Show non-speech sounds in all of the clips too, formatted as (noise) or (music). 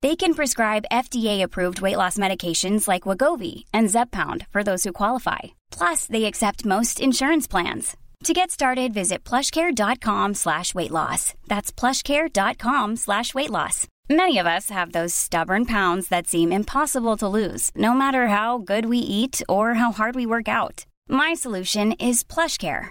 They can prescribe FDA-approved weight loss medications like Wagovi and Zepbound for those who qualify. Plus, they accept most insurance plans. To get started, visit plushcare.com slash weight loss. That's plushcare.com slash weight loss. Many of us have those stubborn pounds that seem impossible to lose, no matter how good we eat or how hard we work out. My solution is PlushCare.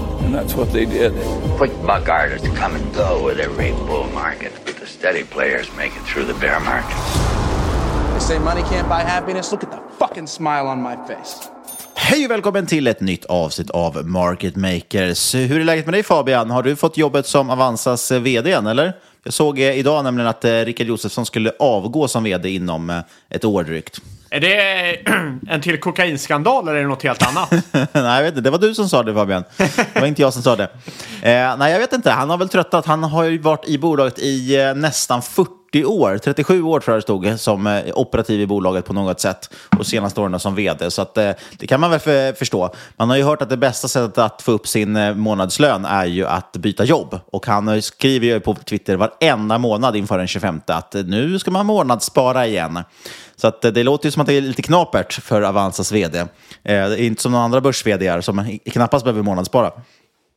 And that's what they did. Quick buck artists come and go with every bull market, but the steady players make it through the bear market. They say money can't buy happiness. Look at the fucking smile on my face. Hej och välkommen till ett nytt avsnitt av Market Makers. Hur är läget med dig Fabian? Har du fått jobbet som Avanzas vd eller? Jag såg eh, idag nämligen att eh, Rickard Josefsson skulle avgå som vd inom eh, ett år drygt. Är det (clears throat) en till kokainskandal eller är det något helt annat? (laughs) nej, jag vet inte. Det var du som sa det Fabian. Det var inte jag som sa det. Eh, nej, jag vet inte. Han har väl tröttat. Han har ju varit i bolaget i eh, nästan 40 år. 37 år tror jag det stod som eh, operativ i bolaget på något sätt. Och senaste åren som vd. Så att, eh, det kan man väl för, förstå. Man har ju hört att det bästa sättet att få upp sin eh, månadslön är ju att byta jobb. Och han skriver ju på Twitter varenda månad inför den 25 att nu ska man månadsspara igen. Så att det låter ju som att det är lite knapert för Avanzas vd. Eh, det är inte som några andra börs som knappast behöver månadsspara.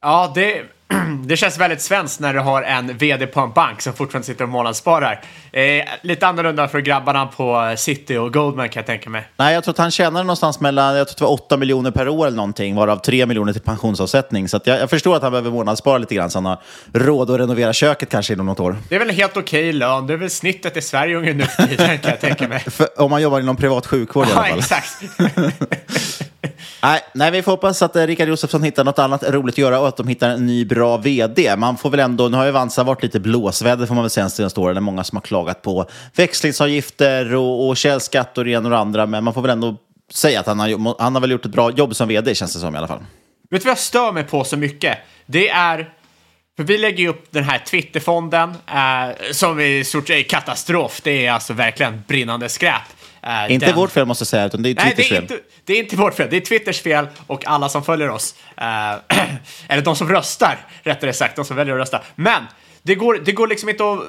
Ja, det, (clears throat) det känns väldigt svenskt när du har en vd på en bank som fortfarande sitter och månadssparar. Eh, lite annorlunda för grabbarna på City och Goldman kan jag tänka mig. Nej, jag tror att han tjänar någonstans mellan jag tror det var 8 miljoner per år eller någonting, varav 3 miljoner till pensionsavsättning. Så jag, jag, förstår att han behöver månadsspara lite grann så han har råd att renovera köket kanske inom något år. Det är väl en helt okej lön. Det är väl snittet i Sverige ungefär nu för tiden kan jag tänka mig. (laughs) För, om man jobbar inom privat sjukvård i alla fall. Ja, exakt. (laughs) Nej, nej, vi får hoppas att eh, Rickard Josefsson hittar något annat roligt att göra och att de hittar en ny bra vd. Man får väl ändå, nu har ju Avanza varit lite blåsväder får man väl säga de senaste åren. Det är många som har klagat på växlingsavgifter och, och källskatt och det ena och det andra. Men man får väl ändå säga att han har, han har väl gjort ett bra jobb som vd känns det som i alla fall. Vet du vad jag stör mig på så mycket? Det är för vi lägger ju upp den här Twitterfonden eh, som i stort är katastrof. Det är alltså verkligen brinnande skräp. Uh, inte den... vårt fel måste jag säga, utan det är Twitters Nej, det är fel. Inte, det är inte vårt fel, det är Twitters fel och alla som följer oss. Uh, (clears throat) eller de som röstar, rättare sagt, de som väljer att rösta. Men det går, det går liksom inte att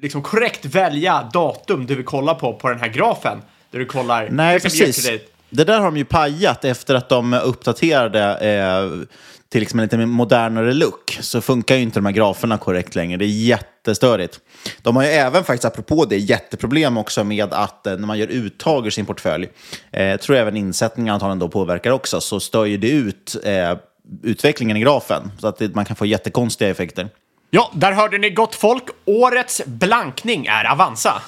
liksom korrekt välja datum du vill kolla på på den här grafen. Där du kollar... Nej, precis. Det där har de ju pajat efter att de uppdaterade eh, till liksom en lite modernare look. Så funkar ju inte de här graferna korrekt längre. Det är jättestörigt. De har ju även faktiskt, apropå det, jätteproblem också med att eh, när man gör uttag ur sin portfölj, eh, tror jag även insättningar antagligen då påverkar också, så stör ju det ut eh, utvecklingen i grafen. Så att det, man kan få jättekonstiga effekter. Ja, där hörde ni gott folk. Årets blankning är Avanza.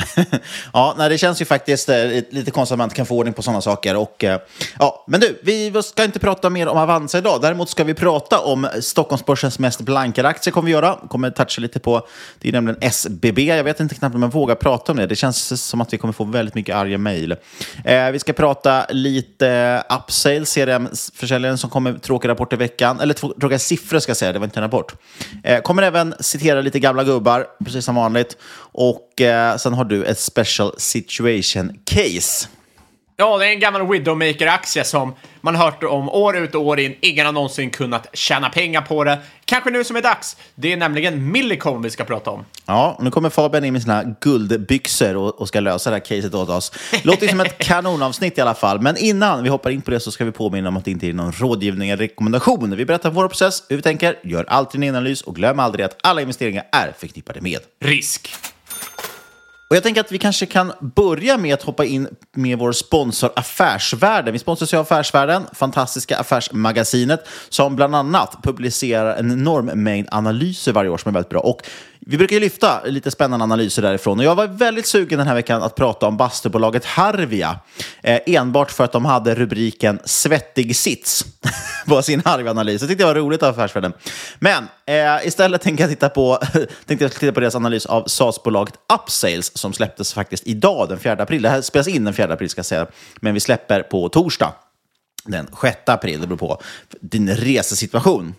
(laughs) ja, nej, det känns ju faktiskt eh, lite konstigt att man inte kan få ordning på sådana saker. Och, eh, ja, men du, vi ska inte prata mer om Avanza idag. Däremot ska vi prata om Stockholmsbörsens mest blankade aktie. kommer vi göra. kommer toucha lite på, det är nämligen SBB. Jag vet inte knappt om jag vågar prata om det. Det känns som att vi kommer få väldigt mycket arga mejl. Eh, vi ska prata lite Upsale, CRM-försäljaren som kommer tråkiga rapporter i veckan. Eller tråkiga siffror ska jag säga, det var inte en rapport. Eh, kommer även citera lite gamla gubbar, precis som vanligt. Och eh, sen har du ett special situation case. Ja, det är en gammal Widowmaker-aktie som man hört om år ut och år in. Ingen har någonsin kunnat tjäna pengar på det. Kanske nu som är dags. Det är nämligen Millicom vi ska prata om. Ja, nu kommer Fabian in med sina guldbyxor och, och ska lösa det här caset åt oss. Låter som ett (laughs) kanonavsnitt i alla fall. Men innan vi hoppar in på det så ska vi påminna om att det inte är någon rådgivning eller rekommendation. Vi berättar vår process, hur vi tänker, gör alltid en analys och glöm aldrig att alla investeringar är förknippade med risk. Och jag tänker att vi kanske kan börja med att hoppa in med vår sponsor Affärsvärlden. Vi sponsras ju av Affärsvärlden, fantastiska affärsmagasinet, som bland annat publicerar en enorm mängd analyser varje år som är väldigt bra. Och vi brukar ju lyfta lite spännande analyser därifrån och jag var väldigt sugen den här veckan att prata om bastubolaget Harvia. Eh, enbart för att de hade rubriken “Svettig sits” (laughs) på sin Harvia-analys. Jag tyckte det var roligt av Affärsvärlden. Men eh, istället tänkte jag, titta på, (laughs) tänkte jag titta på deras analys av SAS-bolaget Upsales som släpptes faktiskt idag den 4 april. Det här spelas in den 4 april ska jag säga, men vi släpper på torsdag den 6 april. Det beror på din resesituation.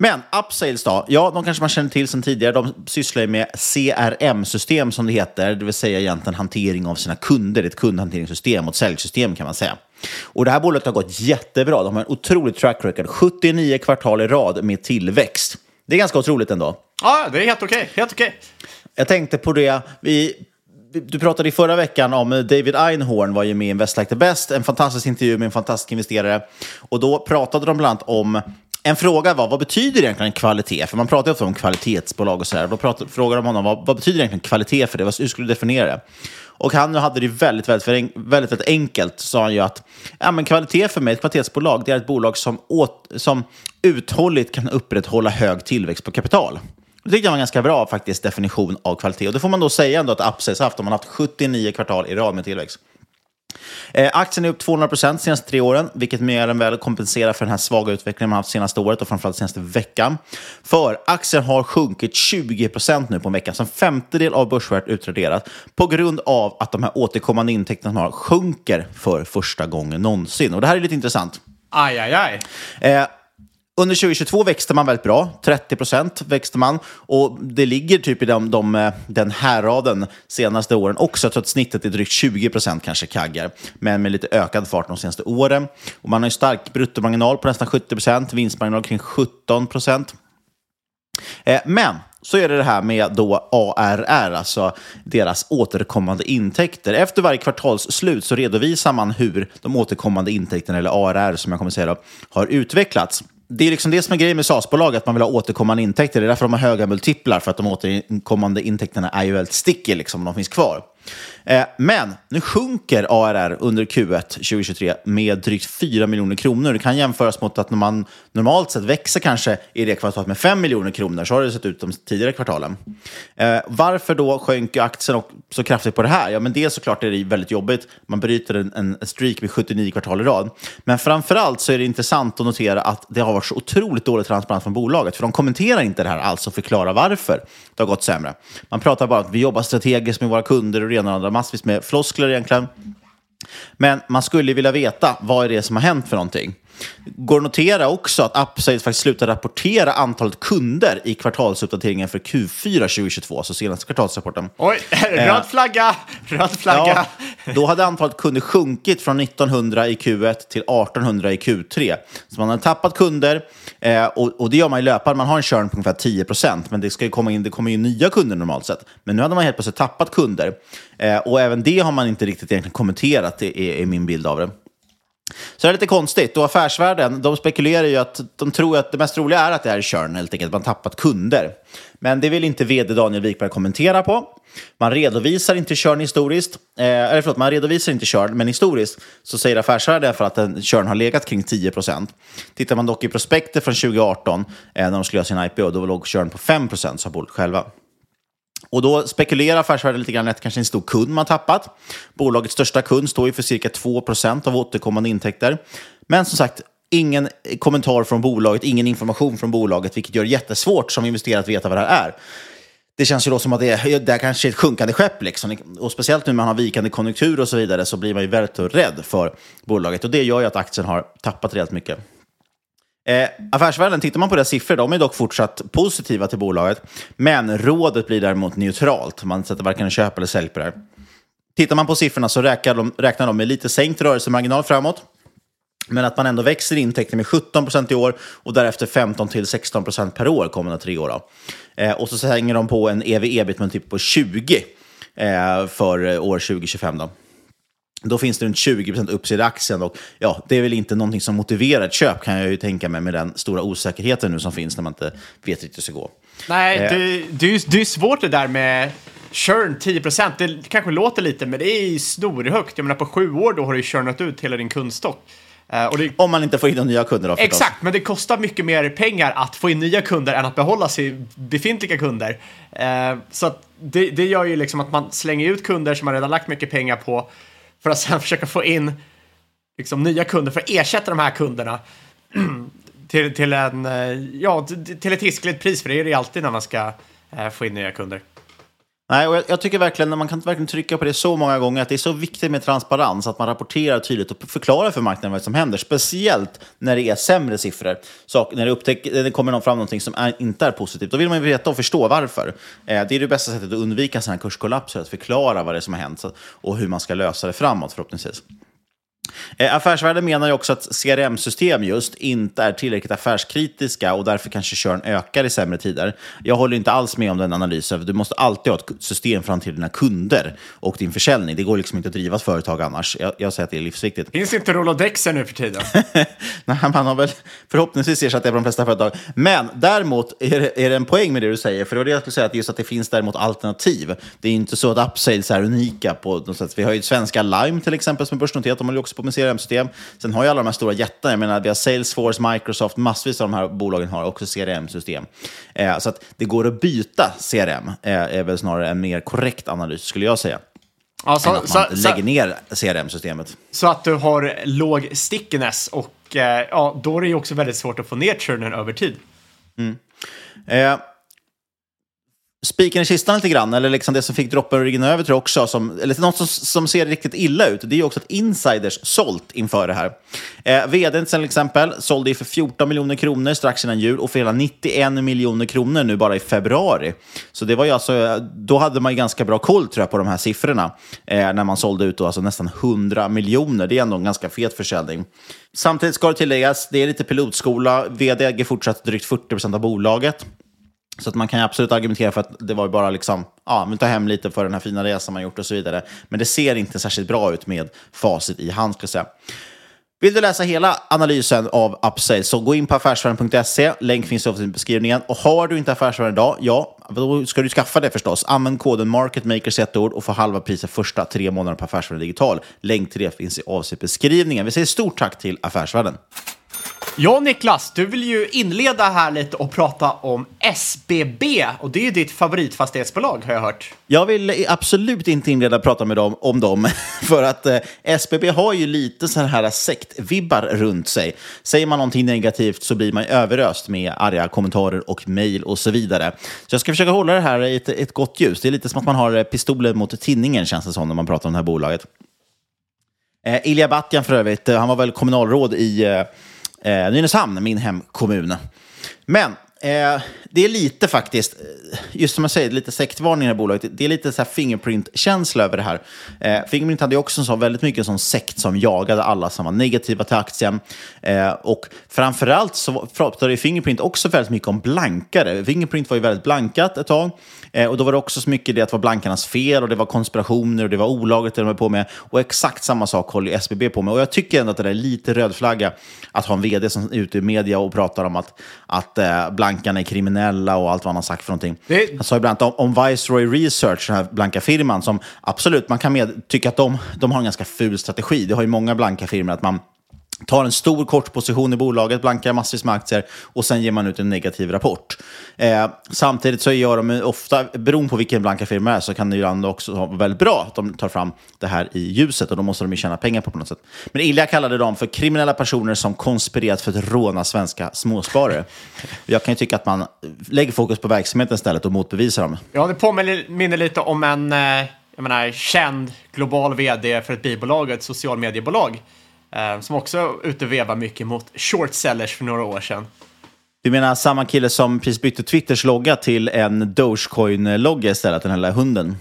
Men Upsales då? Ja, de kanske man känner till sedan tidigare. De sysslar med CRM-system som det heter, det vill säga egentligen hantering av sina kunder. Ett kundhanteringssystem och ett säljsystem kan man säga. Och det här bolaget har gått jättebra. De har en otrolig track record. 79 kvartal i rad med tillväxt. Det är ganska otroligt ändå. Ja, det är helt okej. Helt okej. Jag tänkte på det. Vi du pratade i förra veckan om David Einhorn var ju med i Invest Like the Best, en fantastisk intervju med en fantastisk investerare. Och då pratade de bland annat om en fråga var, vad betyder egentligen kvalitet? För man pratar ju ofta om kvalitetsbolag och sådär. Då pratade, frågade de honom, vad, vad betyder egentligen kvalitet för det? Hur skulle du definiera det? Och han hade det väldigt, väldigt, väldigt, väldigt enkelt. Sa han ju att ja, men kvalitet för mig, ett kvalitetsbolag, det är ett bolag som, åt, som uthålligt kan upprätthålla hög tillväxt på kapital. Det tyckte jag var en ganska bra faktiskt, definition av kvalitet. Och det får man då säga ändå att Upsales haft, om man haft 79 kvartal i rad med tillväxt. Eh, aktien är upp 200 procent senaste tre åren, vilket mer än väl kompenserar för den här svaga utvecklingen man haft senaste året och framförallt senaste veckan. För aktien har sjunkit 20 procent nu på en vecka, som femtedel av börsvärdet utraderat, på grund av att de här återkommande intäkterna man har sjunker för första gången någonsin. Och det här är lite intressant. Aj, aj, aj. Eh, under 2022 växte man väldigt bra, 30 procent växte man. Och det ligger typ i de, de, eh, den här raden senaste åren också, så att snittet är drygt 20 procent kanske kaggar. Men med lite ökad fart de senaste åren. Och man har en stark bruttomarginal på nästan 70 procent, vinstmarginal kring 17 procent. Eh, men så är det det här med då ARR, alltså deras återkommande intäkter. Efter varje kvartalsslut så redovisar man hur de återkommande intäkterna, eller ARR som jag kommer säga, då, har utvecklats det är liksom det som är grejen med SAS-bolag, att man vill ha återkommande intäkter. Det är därför de har höga multiplar, för att de återkommande intäkterna är ju väldigt sticky, liksom, de finns kvar. Eh, men nu sjunker ARR under Q1 2023 med drygt 4 miljoner kronor. Det kan jämföras mot att när man normalt sett växer kanske i det kvartalet med 5 miljoner kronor. Så har det sett ut de tidigare kvartalen. Eh, varför då sjönk aktien så kraftigt på det här? Ja, men dels såklart är det väldigt jobbigt. Man bryter en, en streak med 79 kvartal i rad. Men framför allt så är det intressant att notera att det har varit så otroligt dålig transparens från bolaget. För de kommenterar inte det här alls och förklarar varför det har gått sämre. Man pratar bara om att vi jobbar strategiskt med våra kunder och ena och andra massvis med floskler egentligen. Men man skulle vilja veta vad är det som har hänt för någonting. Går att notera också att Upside faktiskt slutade rapportera antalet kunder i kvartalsuppdateringen för Q4 2022, alltså senaste kvartalsrapporten. Oj, (laughs) röd flagga! Röd flagga! Ja, Då hade antalet kunder sjunkit från 1900 i Q1 till 1800 i Q3. Så man har tappat kunder eh, och, och det gör man i löpande. Man har en churn på ungefär 10 procent, men det, ska ju komma in, det kommer in nya kunder normalt sett. Men nu hade man helt plötsligt tappat kunder eh, och även det har man inte riktigt egentligen kommenterat, är, är min bild av det. Så det är lite konstigt. Och affärsvärlden, de spekulerar ju att de tror att det mest roliga är att det är churn, helt enkelt. Man tappat kunder. Men det vill inte vd Daniel Wikberg kommentera på. Man redovisar inte churn historiskt. Eh, eller förlåt, man redovisar inte churn, men historiskt så säger affärsvärlden för att en churn har legat kring 10 procent. Tittar man dock i prospektet från 2018, eh, när de skulle göra sin IPO, då låg churn på 5 procent, sa bolaget själva. Och då spekulerar affärsvärlden lite grann att det kanske är en stor kund man tappat. Bolagets största kund står ju för cirka 2% av återkommande intäkter. Men som sagt, ingen kommentar från bolaget, ingen information från bolaget, vilket gör det jättesvårt som investerare att veta vad det här är. Det känns ju då som att det, är, det är kanske är ett sjunkande skepp. Liksom. Och speciellt nu när man har vikande konjunktur och så vidare så blir man ju väldigt rädd för bolaget. Och det gör ju att aktien har tappat rejält mycket. Eh, affärsvärlden, tittar man på deras siffror, de är dock fortsatt positiva till bolaget. Men rådet blir däremot neutralt. Man sätter varken köp eller sälj på det här. Tittar man på siffrorna så räknar de, räknar de med lite sänkt rörelsemarginal framåt. Men att man ändå växer intäkter med 17 procent i år och därefter 15 till 16 procent per år kommande tre år. Eh, och så hänger de på en ev-ebit typ på 20 eh, för eh, år 2025. Då. Då finns det runt 20% uppsida i aktien och ja, det är väl inte någonting som motiverar ett köp kan jag ju tänka mig med den stora osäkerheten nu som finns när man inte vet riktigt hur det ska gå. Nej, eh. det, det, är, det är svårt det där med churn 10%. Det kanske låter lite, men det är snorhögt. Jag menar på sju år då har du churnat ut hela din kundstock. Uh, det... Om man inte får in några nya kunder då förstås. Exakt, men det kostar mycket mer pengar att få in nya kunder än att behålla sig befintliga kunder. Uh, så det, det gör ju liksom att man slänger ut kunder som man redan lagt mycket pengar på för att sen (laughs) försöka få in liksom, nya kunder för att ersätta de här kunderna (clears throat) till, till, en, eh, ja, till ett hiskligt pris, för det är det alltid när man ska eh, få in nya kunder. Nej, och jag, jag, tycker verkligen, man kan verkligen trycka på det så många gånger, att det är så viktigt med transparens, att man rapporterar tydligt och förklarar för marknaden vad som händer, speciellt när det är sämre siffror. Så när det, upptäck, det kommer fram någonting som är, inte är positivt, då vill man ju veta och förstå varför. Eh, det är det bästa sättet att undvika sådana här kurskollapser, att förklara vad det är som har hänt och hur man ska lösa det framåt förhoppningsvis. Eh, affärsvärlden menar ju också att CRM-system just inte är tillräckligt affärskritiska och därför kanske körn ökar i sämre tider. Jag håller inte alls med om den analysen. Du måste alltid ha ett system fram till dina kunder och din försäljning. Det går liksom inte att driva ett företag annars. Jag, jag säger att det är livsviktigt. Finns inte Rolodexer nu för tiden? (laughs) Nej, man har väl förhoppningsvis ersatt det på de flesta företag. Men däremot är det, är det en poäng med det du säger, för det var det jag skulle säga, att just att det finns däremot alternativ. Det är inte så att upsales är unika på något sätt. Vi har ju svenska Lime till exempel som är börsnoterat, de håller också på med CRM-system. Sen har ju alla de här stora jättarna, jag menar vi har Salesforce, Microsoft, massvis av de här bolagen har också CRM-system. Eh, så att det går att byta CRM, eh, är väl snarare en mer korrekt analys skulle jag säga. Ja, så, att man så, lägger ner CRM-systemet. Så att du har låg stickiness och eh, ja, då är det ju också väldigt svårt att få ner churnen över tid. Mm. Eh, spiken i kistan lite grann, eller liksom det som fick droppen att rinna över tror jag också, som, eller något som, som ser riktigt illa ut, det är ju också att insiders sålt inför det här. Eh, vdn till exempel sålde för 14 miljoner kronor strax innan jul och för hela 91 miljoner kronor nu bara i februari. Så det var ju alltså, då hade man ju ganska bra koll tror jag på de här siffrorna eh, när man sålde ut då, alltså nästan 100 miljoner. Det är ändå en ganska fet försäljning. Samtidigt ska det tilläggas, det är lite pilotskola. Vd äger fortsatt drygt 40 procent av bolaget. Så att man kan absolut argumentera för att det var bara liksom, ja, men ta hem lite för den här fina resan man gjort och så vidare. Men det ser inte särskilt bra ut med facit i hand, ska jag säga. Vill du läsa hela analysen av Upsale så gå in på affärsvärlden.se. Länk finns i beskrivningen. Och har du inte Affärsvärlden idag, ja, då ska du skaffa det förstås. Använd koden MarketMakers ett ord och få halva priset första tre månaderna på Affärsvärlden Digital. Länk till det finns i beskrivningen. Vi säger stort tack till Affärsvärlden. Ja, Niklas, du vill ju inleda här lite och prata om SBB och det är ju ditt favoritfastighetsbolag har jag hört. Jag vill absolut inte inleda och prata med dem om dem, (laughs) för att eh, SBB har ju lite så här sektvibbar runt sig. Säger man någonting negativt så blir man överöst med arga kommentarer och mejl och så vidare. Så jag ska försöka hålla det här i ett, ett gott ljus. Det är lite som att man har eh, pistolen mot tinningen känns det som när man pratar om det här bolaget. Eh, Ilja Batjan för övrigt, eh, han var väl kommunalråd i eh, eh, Nynäshamn, min hemkommun. Men Eh, det är lite faktiskt, eh, just som jag säger, lite sektvarning i det här bolaget. Det är lite så här Fingerprint-känsla över det här. Eh, Fingerprint hade ju också så väldigt mycket som sekt som jagade alla som var negativa till aktien. Eh, och framförallt så pratade Fingerprint också väldigt mycket om blankare. Fingerprint var ju väldigt blankat ett tag. Eh, och då var det också så mycket det att det var blankarnas fel och det var konspirationer och det var olagligt det de höll på med. Och exakt samma sak håller ju SBB på med. Och jag tycker ändå att det är lite röd flagga att ha en vd som är ute i media och pratar om att, att eh, blankarna är kriminella och allt vad han har sagt för någonting. Det- Han sa ju bland annat om, om Viceroy Research, den här blanka firman, som absolut, man kan med, tycka att de, de har en ganska ful strategi. Det har ju många blanka firmor, att man tar en stor kortposition i bolaget, blankar massvis med aktier och sen ger man ut en negativ rapport. Eh, samtidigt så gör de ofta, beroende på vilken blanka firma det är, så kan det ibland också vara väldigt bra att de tar fram det här i ljuset och då måste de ju tjäna pengar på på något sätt. Men Ilja kallade dem för kriminella personer som konspirerat för att råna svenska småsparare. Jag kan ju tycka att man lägger fokus på verksamheten istället och motbevisar dem. Ja, det påminner lite om en eh, jag menar, känd global vd för ett bilbolag och ett socialmediebolag. Eh, som också är ute och vevar mycket mot short sellers för några år sedan. Du menar samma kille som precis bytte Twitters logga till en Dogecoin-logga istället, den här lilla hunden?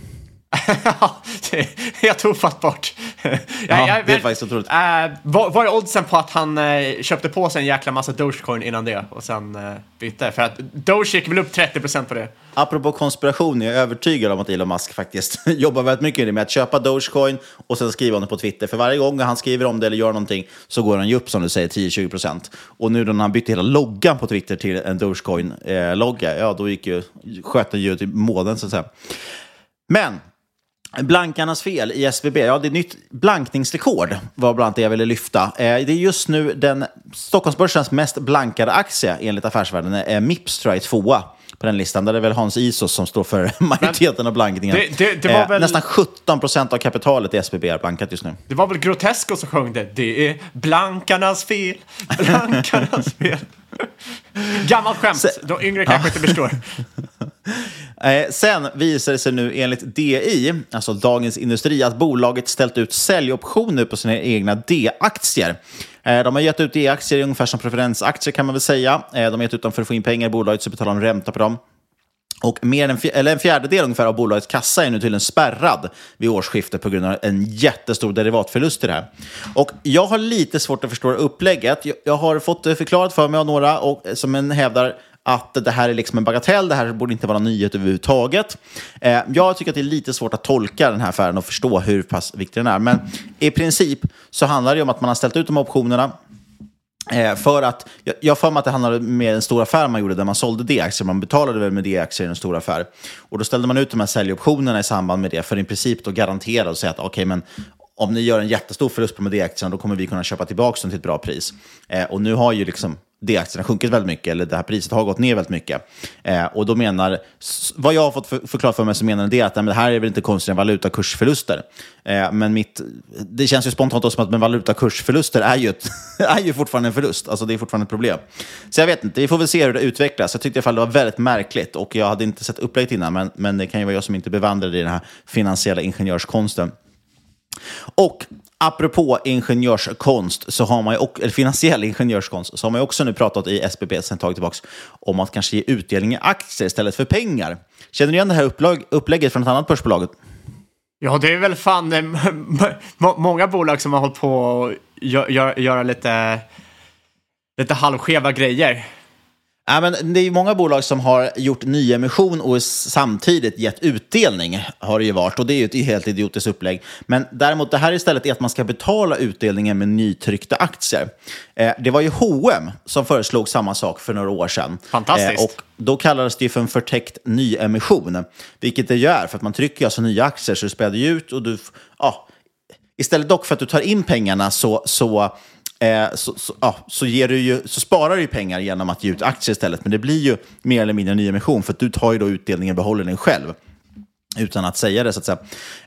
(laughs) det är helt ofattbart. (laughs) ja, Ja, det är faktiskt otroligt. Äh, vad, vad är oddsen på att han eh, köpte på sig en jäkla massa Dogecoin innan det och sen eh, bytte? För att Doge gick väl upp 30% på det. Apropå konspiration, jag är övertygad om att Elon Musk faktiskt (laughs) jobbar väldigt mycket med att köpa Dogecoin och sen skriva om det på Twitter. För varje gång han skriver om det eller gör någonting så går han ju upp, som du säger, 10-20 procent. Och nu när han bytte hela loggan på Twitter till en Dogecoin-logga, ja då gick ju, sköt den ju till månen så att säga. Men Blankarnas fel i SVB, ja det är nytt blankningsrekord var bland annat det jag ville lyfta. Eh, det är just nu den Stockholmsbörsens mest blankade aktie enligt Affärsvärlden. Eh, Mips tror jag är tvåa på den listan. Där det är väl Hans Isos som står för (laughs) majoriteten av blankningen. det- det- det var Eh, väl- Nästan 17 procent av kapitalet i SBB är blankat just nu. Det var väl Grotesco som sjöng det. Det är blankarnas fel, blankarnas (laughs) fel. Gammalt skämt. De yngre kanske inte förstår. (laughs) Eh, sen visar det sig nu enligt DI, alltså Dagens Industri, att bolaget ställt ut säljoptioner på sina egna D-aktier. Eh, de har gett ut D-aktier ungefär som preferensaktier kan man väl säga. Eh, de har gett ut dem för att få in pengar i bolaget så betalar de ränta på dem. Och mer än en, eller en fjärdedel ungefär av bolagets kassa är nu tydligen spärrad vid årsskiftet på grund av en jättestor derivatförlust i det här. Och jag har lite svårt att förstå upplägget. Jag, har fått det förklarat för mig av några och, eh, som en hävdar att det här är liksom en bagatell, det här borde inte vara nyhet överhuvudtaget. Eh, jag tycker att det är lite svårt att tolka den här affären och förstå hur pass viktig den är. Men i princip så handlar det om att man har ställt ut de här optionerna Eh, för att, jag jag har för mig att det handlade med en stor affär man gjorde där man sålde D-aktier. Man betalade väl med D-aktier i en stor affär. Och då ställde man ut de här säljoptionerna i samband med det för i princip då garantera och säga att okej, men om ni gör en jättestor förlust på D-aktierna då kommer vi kunna köpa tillbaka dem till ett bra pris. Eh, och nu har ju liksom det aktien har sjunkit väldigt mycket, eller det här priset har gått ner väldigt mycket. Eh, och då menar, vad jag har fått för, förklarat för mig så menar det att nej, men det här är väl inte konstigt än valutakursförluster. Eh, men mitt, det känns ju spontant då som att men valutakursförluster är ju, ett, (laughs) är ju fortfarande en förlust. Alltså det är fortfarande ett problem. Så jag vet inte, vi får väl se hur det utvecklas. Jag tyckte i alla fall det var väldigt märkligt och jag hade inte sett upplägget innan, men, men det kan ju vara jag som inte bevandrade i den här finansiella ingenjörskonsten. Och apropå ingenjörskonst, så har man ju, eller finansiell ingenjörskonst, så har man ju också nu pratat i SBB sen ett tag tillbaka om att kanske ge utdelning i aktier istället för pengar. Känner du igen det här upplag, upplägget från ett annat börsbolag? Ja, det är väl fan eh, (laughs) många bolag som har hållit på att göra, göra lite, lite halvskeva grejer. Ja, men det är ju många bolag som har gjort nyemission och samtidigt gett utdelning. har det ju varit, och Det är ju ett helt idiotiskt upplägg. Men däremot, det här istället är att man ska betala utdelningen med nytryckta aktier. Eh, det var ju H&M som föreslog samma sak för några år sedan. Fantastiskt. Eh, och då kallades det ju för en förtäckt nyemission. Vilket det gör, för att man trycker alltså nya aktier så du späder ju ut och du... Ja, istället dock för att du tar in pengarna så, så, eh, så, så, ja, så, ger du ju, så sparar du ju pengar genom att ge ut aktier istället. Men det blir ju mer eller mindre en nyemission för att du tar ju då utdelningen och behåller den själv. Utan att säga det så att säga.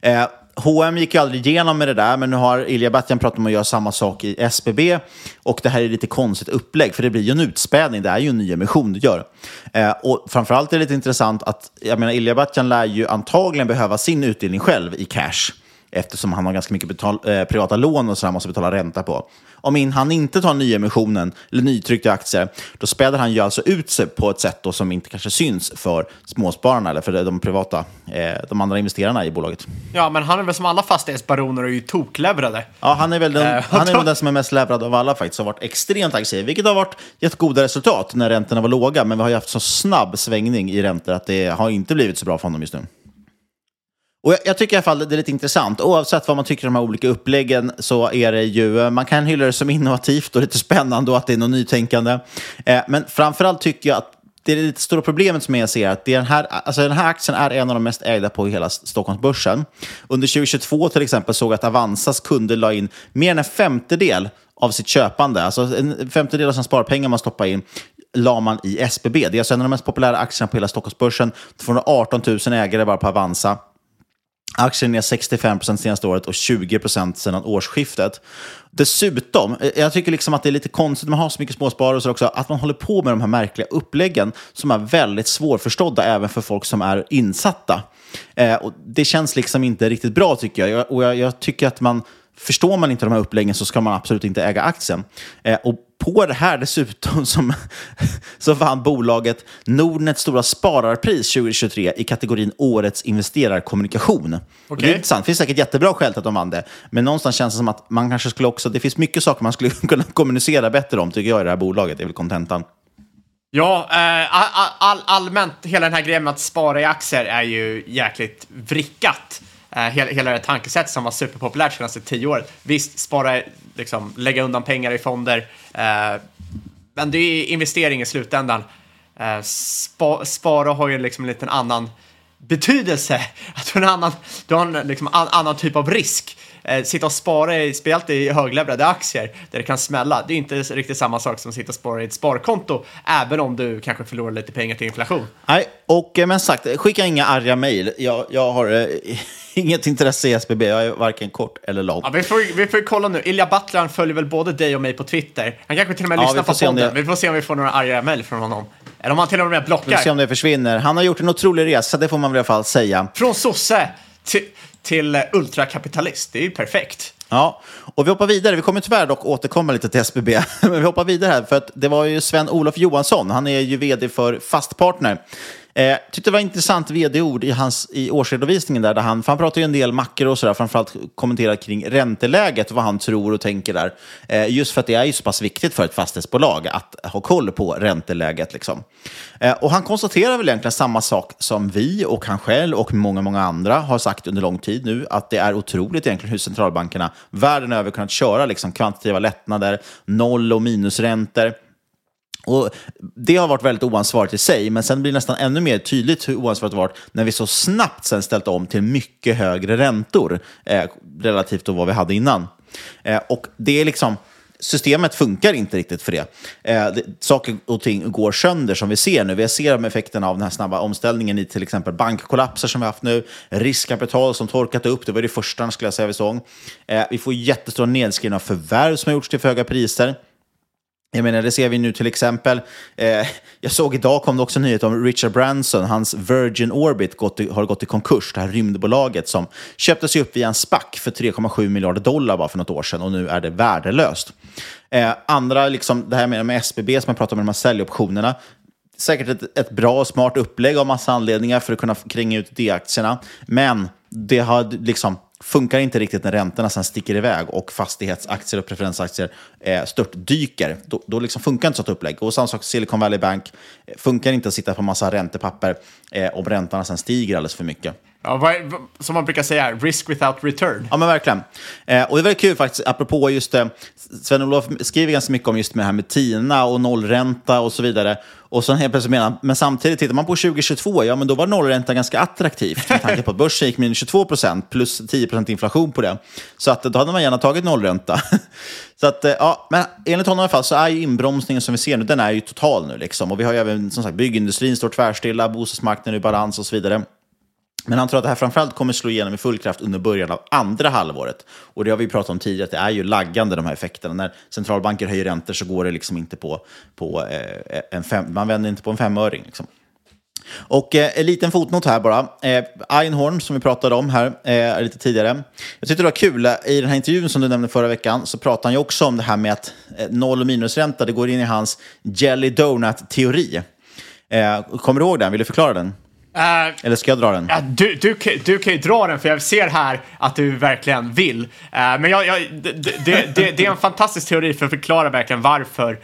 Eh, H&M gick ju aldrig igenom med det där, men nu har Ilja Batljan pratat om att göra samma sak i SBB. Och det här är lite konstigt upplägg, för det blir ju en utspädning. Det är ju en nyemission du gör. Eh, och framförallt är det lite intressant att, jag menar, Ilja Batljan lär ju antagligen behöva sin utdelning själv i cash eftersom han har ganska mycket betal, eh, privata lån och så han måste betala ränta på. Om in, han inte tar nyemissionen eller nytryckta aktier, då späder han ju alltså ut sig på ett sätt som inte kanske syns för småspararna eller för de privata, eh, de andra investerarna i bolaget. Ja, men han är väl som alla fastighetsbaroner och är ju toklevrade. Ja, han är väl den, Eh, (laughs) han är den som är mest levrad av alla faktiskt, har varit extremt aggressiv, vilket har varit, gett goda resultat när räntorna var låga, men vi har ju haft så snabb svängning i räntor att det har inte blivit så bra för honom just nu. Och jag, jag tycker i alla fall det är lite intressant. Oavsett vad man tycker om de här olika uppläggen så är det ju, eh, man kan hylla det som (laughs) innovativt och lite spännande och att det är något nytänkande. Eh, men framförallt tycker jag att det är det lite stora problemet som jag ser att det är den, här, alltså den här aktien är en av de mest ägda på hela Stockholmsbörsen. Under 2022 till exempel såg jag att Avanzas kunder la in mer än en femtedel av sitt köpande, alltså en femtedel av sina sparpengar man stoppar in, la man i SBB. Det är alltså en av de mest populära aktierna på hela Stockholmsbörsen. 218 000 ägare bara på Avanza. Aktien är 65 senaste året och 20% sedan årsskiftet. Dessutom, eh, jag tycker liksom att det är lite konstigt, man har så mycket småsparare och så också, att man håller på med de här märkliga uppläggen som är väldigt svårförstådda även för folk som är insatta. Eh, och det känns liksom inte riktigt bra tycker jag. jag och jag, jag tycker att man, förstår man inte de här uppläggen så ska man absolut inte äga aktien. Eh, och på det här dessutom som, (laughs) så vann bolaget Nordnets stora spararpris 2023 i kategorin Årets investerarkommunikation. Och Det är intressant. Det finns säkert jättebra skäl till att de vann det. Men någonstans känns det som att man kanske skulle också... Det finns mycket saker man skulle (laughs) kunna kommunicera bättre om, tycker jag, i det här bolaget. Det är väl kontentan. Ja, eh, all, all, allmänt, hela den här grejen med att spara i aktier är ju jäkligt vrickat. Eh, hela, hela det här tankesättet som var superpopulärt senaste tio åren. Visst, spara, liksom, lägga undan pengar i fonder, eh, men det är investering i slutändan. Eh, spa, spara har ju liksom en liten annan betydelse. (laughs) Att du har en annan, du har en liksom, an, annan typ av risk. Eh, sitta och spara, i, speciellt i högleverade aktier, där det kan smälla. Det är inte riktigt samma sak som att sitta och spara i ett sparkonto, även om du kanske förlorar lite pengar till inflation. Nej, och med men sagt, skicka inga arga mejl. Jag, jag har eh, (laughs) inget intresse i SBB. Jag är varken kort eller lång. Ja, vi, får, vi får kolla nu. Ilja han följer väl både dig och mig på Twitter. Han kanske till och med Ja, lyssnar på podden. det- Vi får se om vi får några arga mejl från honom. Eller om han till och med Vi får se blockar. om det försvinner. Han har gjort en otrolig resa, det får man väl i alla fall säga. Från sosse till, till ultrakapitalist. Det är ju perfekt. Ja, och vi hoppar vidare. Vi kommer tyvärr dock återkomma lite till SBB. (laughs) Men vi hoppar vidare här, för att det var ju Sven-Olof Johansson. Han är ju vd för Fastpartner. Eh, tyckte det var intressant vd-ord i, hans, i årsredovisningen där, där han, för han pratar ju en del makro och sådär, framförallt kommenterar kring ränteläget, vad han tror och tänker där. Eh, just för att det är ju så pass viktigt för ett fastighetsbolag att ha koll på ränteläget. Liksom. Eh, och han konstaterar väl egentligen samma sak som vi och han själv och många, många andra har sagt under lång tid nu, att det är otroligt egentligen hur centralbankerna världen över kunnat köra liksom, kvantitativa lättnader, noll och minusräntor. Och det har varit väldigt oansvarigt i sig, men sen blir det nästan ännu mer tydligt hur oansvarigt det har varit när vi så snabbt sen ställt om till mycket högre räntor eh, relativt till vad vi hade innan. Eh, och det är liksom, systemet funkar inte riktigt för det. Eh, det. Saker och ting går sönder som vi ser nu. Vi ser de effekterna av den här snabba omställningen i till exempel bankkollapser som vi har haft nu, riskkapital som torkat upp, det var det första skulle jag säga vi såg. Eh, vi får jättestora nedskrivna förvärv som har gjorts till för höga priser. Jag menar, det ser vi nu till exempel. Eh, jag såg idag kom det också en nyhet om Richard Branson, hans Virgin Orbit gått i, har gått i konkurs, det här rymdbolaget som köptes upp via en SPAC för 3,7 miljarder dollar bara för något år sedan och nu är det värdelöst. Eh, andra, liksom, det här med, med SBB som jag pratade om, de här säljoptionerna, säkert ett, ett bra och smart upplägg av massa anledningar för att kunna kränga ut D-aktierna, men det har liksom funkar inte riktigt när räntorna sen sticker iväg och fastighetsaktier och preferensaktier eh, störtdyker. Då, då liksom funkar inte sånt upplägg. Och samma sak Silicon Valley Bank. Eh, funkar inte att sitta på massa räntepapper eh, om räntorna sen stiger alldeles för mycket. Ja, vad, som man brukar säga, risk without return. Ja, men verkligen. Eh, och det är väldigt kul faktiskt, apropå just det, Sven-Olof skriver ganska mycket om just med det här med TINA och nollränta och så vidare. Och sen helt plötsligt menar han, men samtidigt tittar man på 2022, ja men då var nollränta ganska attraktivt med tanke på att börsen gick minus 22 procent plus 10 procent inflation på det. Så att då hade man gärna tagit nollränta. (laughs) så att, eh, ja, men enligt honom i alla fall så är ju inbromsningen som vi ser nu, den är ju total nu liksom. Och vi har ju även, som sagt, byggindustrin står tvärstilla, bostadsmarknaden är i balans och så vidare. Men han tror att det här framförallt kommer slå igenom i full kraft under början av andra halvåret. Och det har vi pratat om tidigare, att det är ju laggande de här effekterna. När centralbanker höjer räntor så går det liksom inte på, på eh, en fem, man vänder inte på en femöring. Liksom. Och eh, en liten fotnot här bara. Eh, Einhorn, som vi pratade om här eh, lite tidigare. Jag tyckte det var kul, eh, i den här intervjun som du nämnde förra veckan så pratade han ju också om det här med att eh, noll och minusränta, det går in i hans jelly donut-teori. Eh, kommer du ihåg den? Vill du förklara den? Eh, Eller ska jag dra den? Ja, du, du, du kan ju dra den för jag ser här att du verkligen vill. Eh, men jag, jag, det, det, det, det är en fantastisk teori för att förklara verkligen varför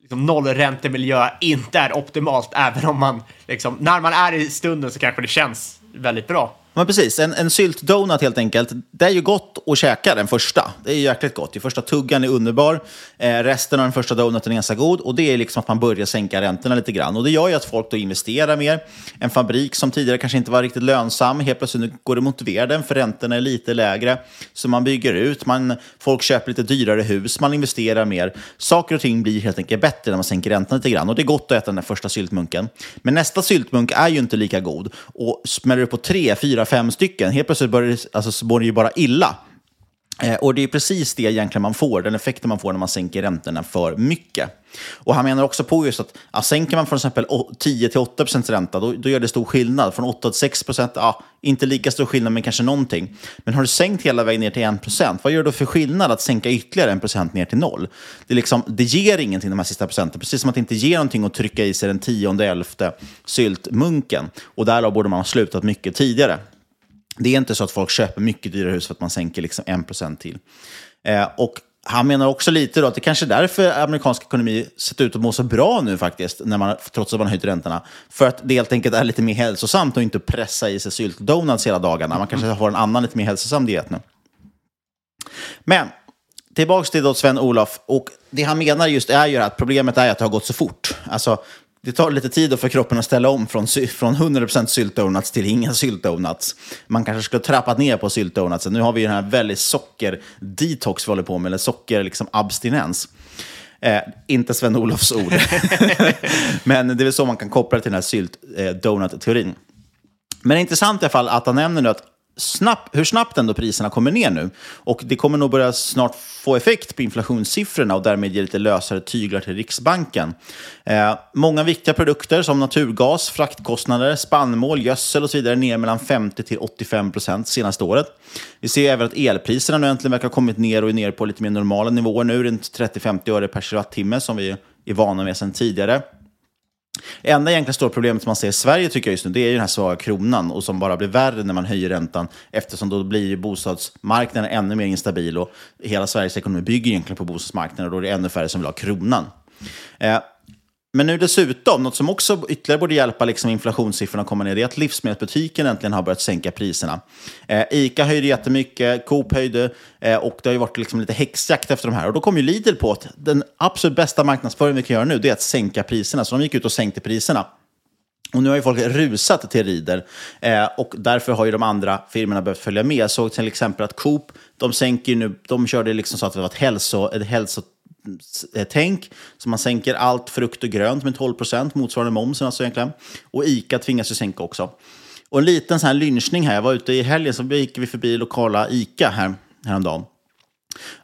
liksom, nollräntemiljö inte är optimalt, även om man, liksom, när man är i stunden så kanske det känns väldigt bra. Men precis, en, en syltdonut helt enkelt. Det är ju gott att käka den första. Det är ju jäkligt gott. Den första tuggan är underbar. Eh, resten av den första donuten är ganska god. Och det är liksom att man börjar sänka räntorna lite grann. Och det gör ju att folk då investerar mer. En fabrik som tidigare kanske inte var riktigt lönsam, helt plötsligt nu går det att motivera den för räntorna är lite lägre. Så man bygger ut, man, folk köper lite dyrare hus, man investerar mer. Saker och ting blir helt enkelt bättre när man sänker räntan lite grann. Och det är gott att äta den där första syltmunken. Men nästa syltmunk är ju inte lika god. Och smäller du på tre, fyra, fem stycken, helt plötsligt börjar det, alltså, så mår det ju bara illa. Eh, och det är precis det egentligen man får, den effekten man får när man sänker räntorna för mycket. Och han menar också på just att ja, sänker man från exempel 10 till 8 procents ränta, då, då gör det stor skillnad. Från 8 till 6 procent, ja, inte lika stor skillnad, men kanske någonting. Men har du sänkt hela vägen ner till 1 procent, vad gör det då för skillnad att sänka ytterligare 1 procent ner till noll? Det, liksom, det ger ingenting de här sista procenten, precis som att det inte ger någonting att trycka i sig den tionde, elfte syltmunken. Och därav borde man ha slutat mycket tidigare. Det är inte så att folk köper mycket dyrare hus för att man sänker liksom 1% till. Eh, och han menar också lite då att det kanske är därför amerikansk ekonomi sett ut att må så bra nu faktiskt, när man, trots att man har höjt räntorna. För att det helt enkelt är lite mer hälsosamt och inte pressa i sig syltdonuts hela dagarna. Man kanske har en annan lite mer hälsosam diet nu. Men tillbaka till då Sven-Olof. Och det han menar just är ju att problemet är att det har gått så fort. Alltså, det tar lite tid för kroppen att ställa om från, från 100% syltdonuts till inga syltdonuts. Man kanske skulle ha trappat ner på syltdonutsen. Nu har vi den här väldigt socker-detox vi håller på med, eller socker-abstinens. Liksom eh, inte Sven-Olofs ord. (laughs) Men det är väl så man kan koppla det till den här syltdonut-teorin. Eh, Men det är intressant i alla fall att han nämner nu att snabb, hur snabbt ändå priserna kommer ner nu. Och det kommer nog börja snart få effekt på inflationssiffrorna och därmed ge lite lösare tyglar till Riksbanken. Eh, många viktiga produkter som naturgas, fraktkostnader, spannmål, gödsel och så vidare ner mellan 50 till 85 procent senaste året. Vi ser även att elpriserna nu äntligen verkar ha kommit ner och är nere på lite mer normala nivåer nu, runt 30-50 öre per kilowattimme som vi är vana med sedan tidigare. Enda egentligen stora problemet som man ser i Sverige tycker jag just nu, det är ju den här svaga kronan och som bara blir värre när man höjer räntan eftersom då blir ju bostadsmarknaden ännu mer instabil och hela Sveriges ekonomi bygger egentligen på bostadsmarknaden och då är det ännu färre som vill ha kronan. Eh, men nu dessutom, något som också ytterligare borde hjälpa liksom inflationssiffrorna att komma ner, det är att livsmedelsbutiken äntligen har börjat sänka priserna. Eh, Ica höjde jättemycket, Coop höjde eh, och det har ju varit liksom lite häxjakt efter de här. Och då kom ju Lidl på att den absolut bästa marknadsföring vi kan göra nu, det är att sänka priserna. Så de gick ut och sänkte priserna. Och nu har ju folk rusat till Rider eh, och därför har ju de andra firmorna behövt följa med. Jag såg till exempel att Coop, de sänker ju nu, de körde liksom så att det var ett hälso, ett hälso Eh, tänk. Så man sänker allt frukt och grönt med 12 procent, motsvarande momsen alltså egentligen. Och ICA tvingas ju sänka också. Och en liten sån här lynchning här, jag var ute i helgen så gick vi förbi lokala ICA här, häromdagen.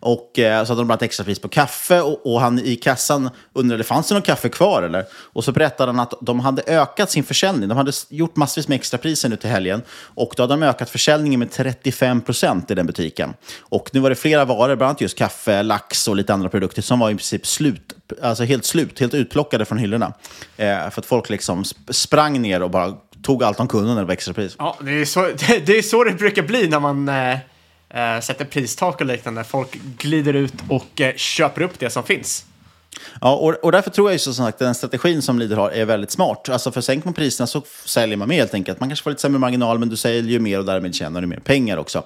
Och eh, så hade de bland annat extrapris på kaffe och, och han i kassan undrade, fanns det någon kaffe kvar eller? Och så berättade han att de hade ökat sin försäljning. De hade gjort massvis med extrapriser nu till helgen. Och då hade de ökat försäljningen med 35 procent i den butiken. Och nu var det flera varor, bland annat just kaffe, lax och lite andra produkter som var i princip slut, alltså helt slut, helt utplockade från hyllorna. Eh, för att folk liksom sp- sprang ner och bara tog allt de kunde när det var extrapris. Ja, det är så det, (laughs) det, är så det brukar bli när man eh, eh, sätter pristak och liknande. Folk glider ut och eh, köper upp det som finns. Ja, och, och därför tror jag ju som sagt att den strategin som Lidl har är väldigt smart. Alltså för sänker man priserna så säljer man mer helt enkelt. Man kanske får lite sämre marginal, men du säljer ju mer och därmed tjänar du mer pengar också.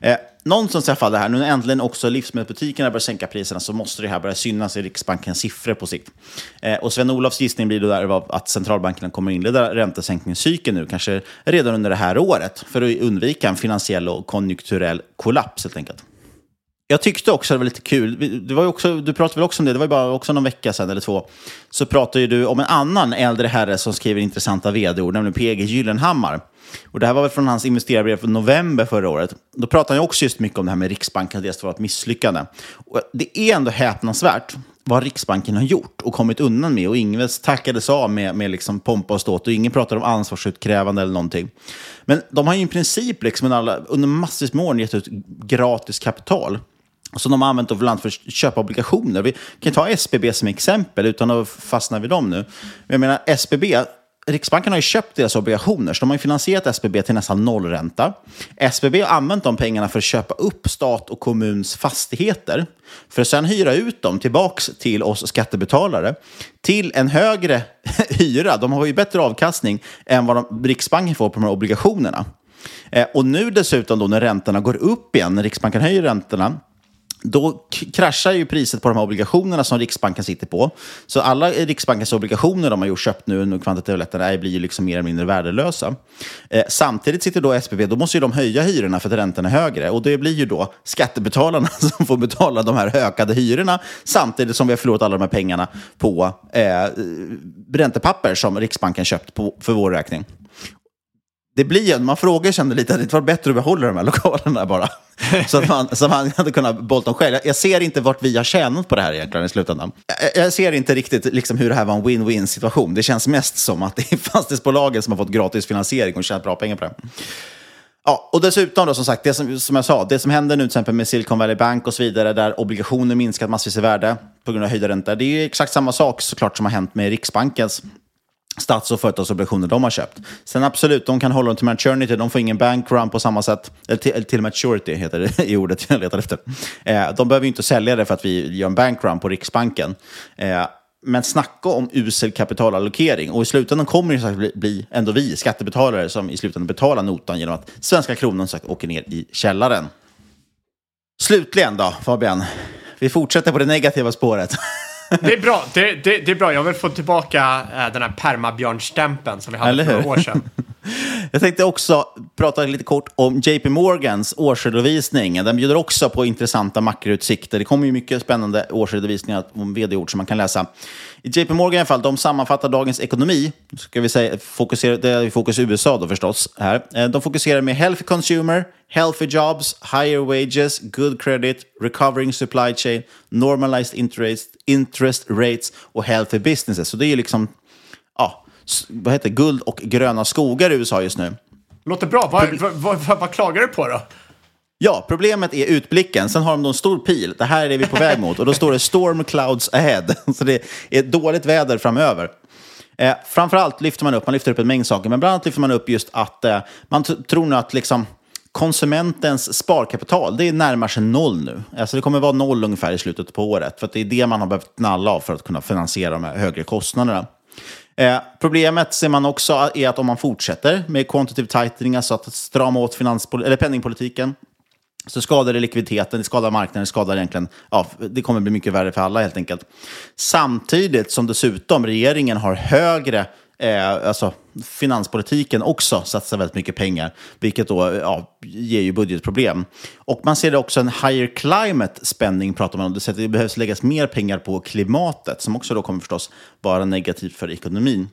Eh, någonstans i alla fall det här, nu när äntligen också livsmedelsbutikerna börjar sänka priserna så måste det här börja synas i Riksbankens siffror på sikt. Eh, och Sven-Olofs gissning blir då där att centralbankerna kommer inleda räntesänkningscykeln nu, kanske redan under det här året, för att undvika en finansiell och konjunkturell kollaps helt enkelt. Jag tyckte också det var lite kul, det var ju också, du pratade väl också om det, det var ju bara också någon vecka sedan eller två, så pratade ju du om en annan äldre herre som skriver intressanta vd-ord, nämligen PG Gyllenhammar. Och det här var väl från hans investerarbrev från november förra året. Då pratade han ju också just mycket om det här med Riksbanken att det var ett misslyckande. Och det är ändå häpnadsvärt vad Riksbanken har gjort och kommit undan med. Och Ingves tackades av med, med liksom pompa och ståt och ingen pratar om ansvarsutkrävande eller någonting. Men de har ju i princip liksom alla, under massvis med år gett ut gratis kapital som de har använt för för att köpa obligationer. Vi kan ta SBB som exempel utan att fastna vid dem nu. Jag menar SBB, Riksbanken har ju köpt deras obligationer, så de har ju finansierat SBB till nästan nollränta. SBB har använt de pengarna för att köpa upp stat och kommuns fastigheter, för att sedan hyra ut dem tillbaks till oss skattebetalare till en högre (laughs) hyra. De har ju bättre avkastning än vad de, Riksbanken får på de här obligationerna. Eh, och nu dessutom då när räntorna går upp igen, när Riksbanken höjer räntorna, då kraschar ju priset på de här obligationerna som Riksbanken sitter på. Så alla Riksbankens obligationer de har gjort köpt nu under kvantitativa lättnader blir ju liksom mer eller mindre värdelösa. Eh, samtidigt sitter då SPV, då måste ju de höja hyrorna för att räntan är högre. Och det blir ju då skattebetalarna (laughs) som får betala de här ökade hyrorna samtidigt som vi har förlorat alla de här pengarna på eh, räntepapper som Riksbanken köpt på, för vår räkning det blir man frågar sig lite att det var bättre att behålla de här lokalerna bara. (laughs) så att man, så man hade kunnat bolta dem själv. Jag ser inte vart vi har tjänat på det här egentligen i slutändan. Jag, jag ser inte riktigt liksom hur det här var en win-win situation. Det känns mest som att det är (laughs) fastighetsbolagen som har fått gratis finansiering och tjänat bra pengar på det. Ja, och dessutom då som sagt, det som, som jag sa, det som händer nu till exempel med Silicon Valley Bank och så vidare, där obligationer minskat massvis i värde på grund av höjda räntor. Det är exakt samma sak såklart som har hänt med Riksbankens stats och företagsobligationer de har köpt. Sen absolut, de kan hålla dem till maturity, de får ingen bankrun på samma sätt, eller till, eller till maturity heter det (laughs) i ordet jag letar efter. Eh, de behöver ju inte sälja det för att vi gör en bankrun på Riksbanken. Eh, men snacka om usel kapitalallokering. Och i slutändan kommer det att bli ändå vi skattebetalare som i slutändan betalar notan genom att svenska kronan sagt, åker ner i källaren. Slutligen då, Fabian. Vi fortsätter på det negativa spåret. (laughs) Det är bra, det, det, det, är bra. Jag vill få tillbaka äh, den här permabjörnstämpeln som vi hade för några år sedan. (laughs) Jag tänkte också prata lite kort om JP Morgans årsredovisning. Den bjuder också på intressanta makroutsikter. Det kommer ju mycket spännande årsredovisningar om vd-ord som man kan läsa. JP Morgan i alla fall, de sammanfattar dagens ekonomi. Ska vi säga, fokusera, det är fokus USA då förstås. Här. Eh, de fokuserar med healthy consumer, healthy jobs, higher wages, good credit, recovering supply chain, normalized interest, interest rates och healthy businesses. Så det är liksom, ja, vad heter guld och gröna skogar i USA just nu. Låter bra. Vad, vad, vad, vad klagar du på då? Ja, problemet är utblicken. Sen har de en stor pil. Det här är det vi är på väg mot. Och då står det storm clouds ahead. (laughs) Så det är dåligt väder framöver. Eh, framförallt lyfter man upp, man lyfter upp en mängd saker, men bland annat lyfter man upp just att eh, man tror nu att liksom, konsumentens sparkapital, det närmar sig noll nu. Alltså det kommer vara noll ungefär i slutet på året, för det är det man har behövt knalla av för att kunna finansiera de här högre kostnaderna. Eh, problemet ser man också är att om man fortsätter med quantitative tightening, alltså att strama åt eller penningpolitiken, så skadar det likviditeten, det skadar marknaden, det skadar egentligen, ja, det kommer bli mycket värre för alla helt enkelt. Samtidigt som dessutom regeringen har högre Eh, alltså, finanspolitiken också satsar väldigt mycket pengar, vilket då ja, ger ju budgetproblem. Och man ser det också en higher climate spending, pratar man om. Det, det behövs läggas mer pengar på klimatet, som också då kommer förstås vara negativt för ekonomin.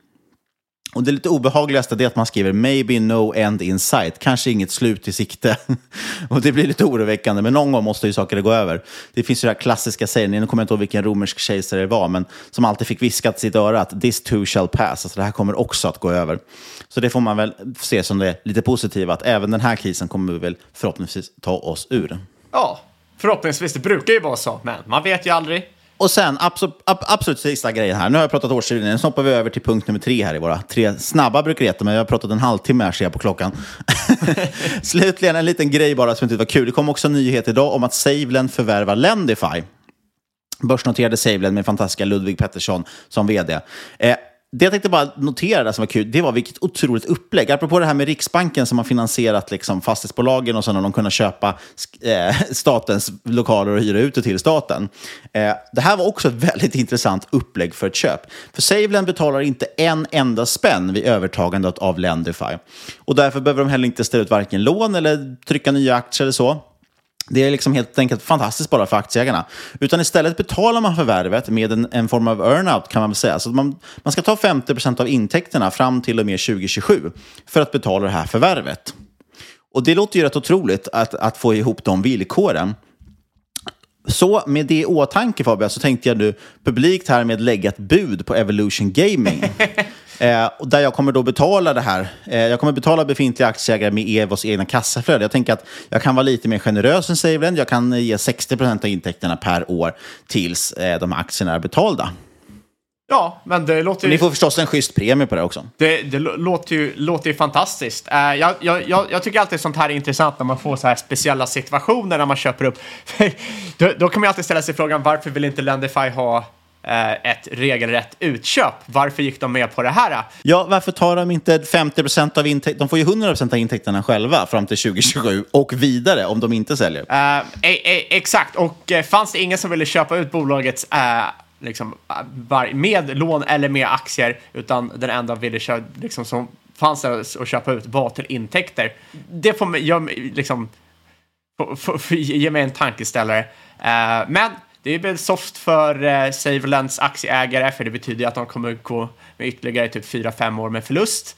Och det lite obehagligaste är att man skriver “maybe no end in sight”, kanske inget slut i sikte. (laughs) och det blir lite oroväckande, men någon gång måste ju saker gå över. Det finns ju den här klassiska sägningen, nu kommer jag inte ihåg vilken romersk kejsare det var, men som alltid fick viskat sitt öra att “this too shall pass”, alltså det här kommer också att gå över. Så det får man väl se som det lite positiva, att även den här krisen kommer vi väl förhoppningsvis ta oss ur. Ja, förhoppningsvis. Det brukar ju vara så, men man vet ju aldrig. Och sen absolut, absolut sista grejen här. Nu har jag pratat årsredovisning. Nu hoppar vi över till punkt nummer tre här i våra tre snabba brukar det heta, men jag har pratat en halvtimme här ser jag på klockan. (laughs) Slutligen en liten grej bara som inte var kul. Det kom också en nyhet idag om att SaveLend förvärvar Lendify. Börsnoterade SaveLend med fantastiska Ludvig Pettersson som vd. Eh, det jag tänkte bara notera där som var kul, det var vilket otroligt upplägg. Apropå det här med Riksbanken som har finansierat liksom fastighetsbolagen och sen har de kunnat köpa eh, (laughs) statens lokaler och hyra ut det till staten. Eh, det här var också ett väldigt intressant upplägg för ett köp. För SaveLend betalar inte en enda spänn vid övertagandet av Lendify. Och därför behöver de heller inte ställa ut varken lån eller trycka nya aktier eller så. Det är liksom helt enkelt fantastiskt bara för aktieägarna. Utan istället betalar man förvärvet med en, en form av earnout kan man väl säga. Så man, man ska ta 50% av intäkterna fram till och med 2027 för att betala det här förvärvet. Och det låter ju rätt otroligt att, att få ihop de villkoren. Så med det i åtanke Fabian så tänkte jag nu publikt härmed lägga ett bud på Evolution Gaming. (laughs) eh, och där jag kommer då betala det här. Eh, jag kommer betala befintliga aktieägare med Evos egna kassaflöde. Jag tänker att jag kan vara lite mer generös än Saveland. Jag kan ge 60 procent av intäkterna per år tills eh, de här aktierna är betalda. Ja, men det låter ju... ni får förstås en schysst premie på det också. Det, det lå- låter, ju, låter ju fantastiskt. Eh, jag, jag, jag, tycker alltid sånt här är intressant när man får så här speciella situationer när man köper upp. (laughs) då, då kan man alltid ställa sig frågan varför vill inte Lendify ha eh, ett regelrätt utköp? Varför gick de med på det här? Ja, varför tar de inte 50 procent av intäkterna? De får ju 100 procent av intäkterna själva fram till 2027 och vidare om de inte säljer. Eh, e, e, exakt, och eh, fanns det ingen som ville köpa ut bolagets eh, liksom, eh, med lån eller med aktier, utan den enda ville köpa, liksom, som fanns där att köpa ut var till intäkter. Det får mig, mig, liksom, får, får, får, ge mig en tankeställare. Eh, men det är väl soft för eh, Saverlands aktieägare, för det betyder att de kommer gå med ytterligare typ 4-5 år med förlust.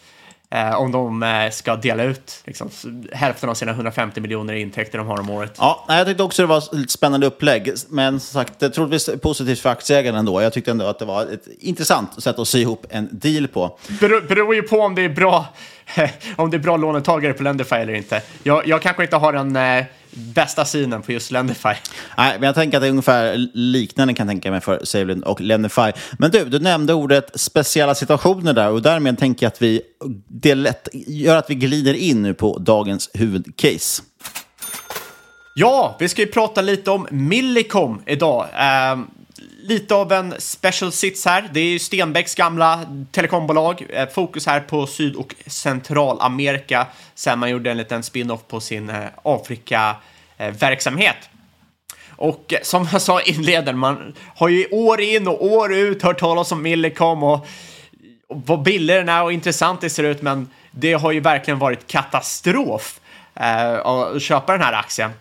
Eh, om de eh, ska dela ut liksom, hälften av sina 150 miljoner i intäkter de har om året. Ja, jag tyckte också det var ett spännande upplägg. Men som sagt, det är troligtvis positivt för aktieägarna ändå. Jag tyckte ändå att det var ett intressant sätt att sy ihop en deal på. Beror, beror ju på om det är bra, (laughs) om det är bra lånetagare på Lendify eller inte. Jag, jag kanske inte har den eh, bästa synen på just Lendify. Nej, men jag tänker att det är ungefär liknande kan jag tänka mig för Saveland och Lendify. Men du, du nämnde ordet speciella situationer där och därmed tänker jag att vi, det lätt, gör att vi glider in nu på dagens huvudcase. Ja, vi ska ju prata lite om Millicom idag. Ehm, lite av en special sits här. Det är ju Stenbecks gamla telekombolag. Eh, fokus här på Syd och Centralamerika sen man gjorde en liten spin-off på sin eh, Afrika-verksamhet. Eh, och som jag sa i inledningen, man har ju år in och år ut hört talas om Millicom och, vad billig den är och intressant det ser ut, men det har ju verkligen varit katastrof att köpa den här aktien.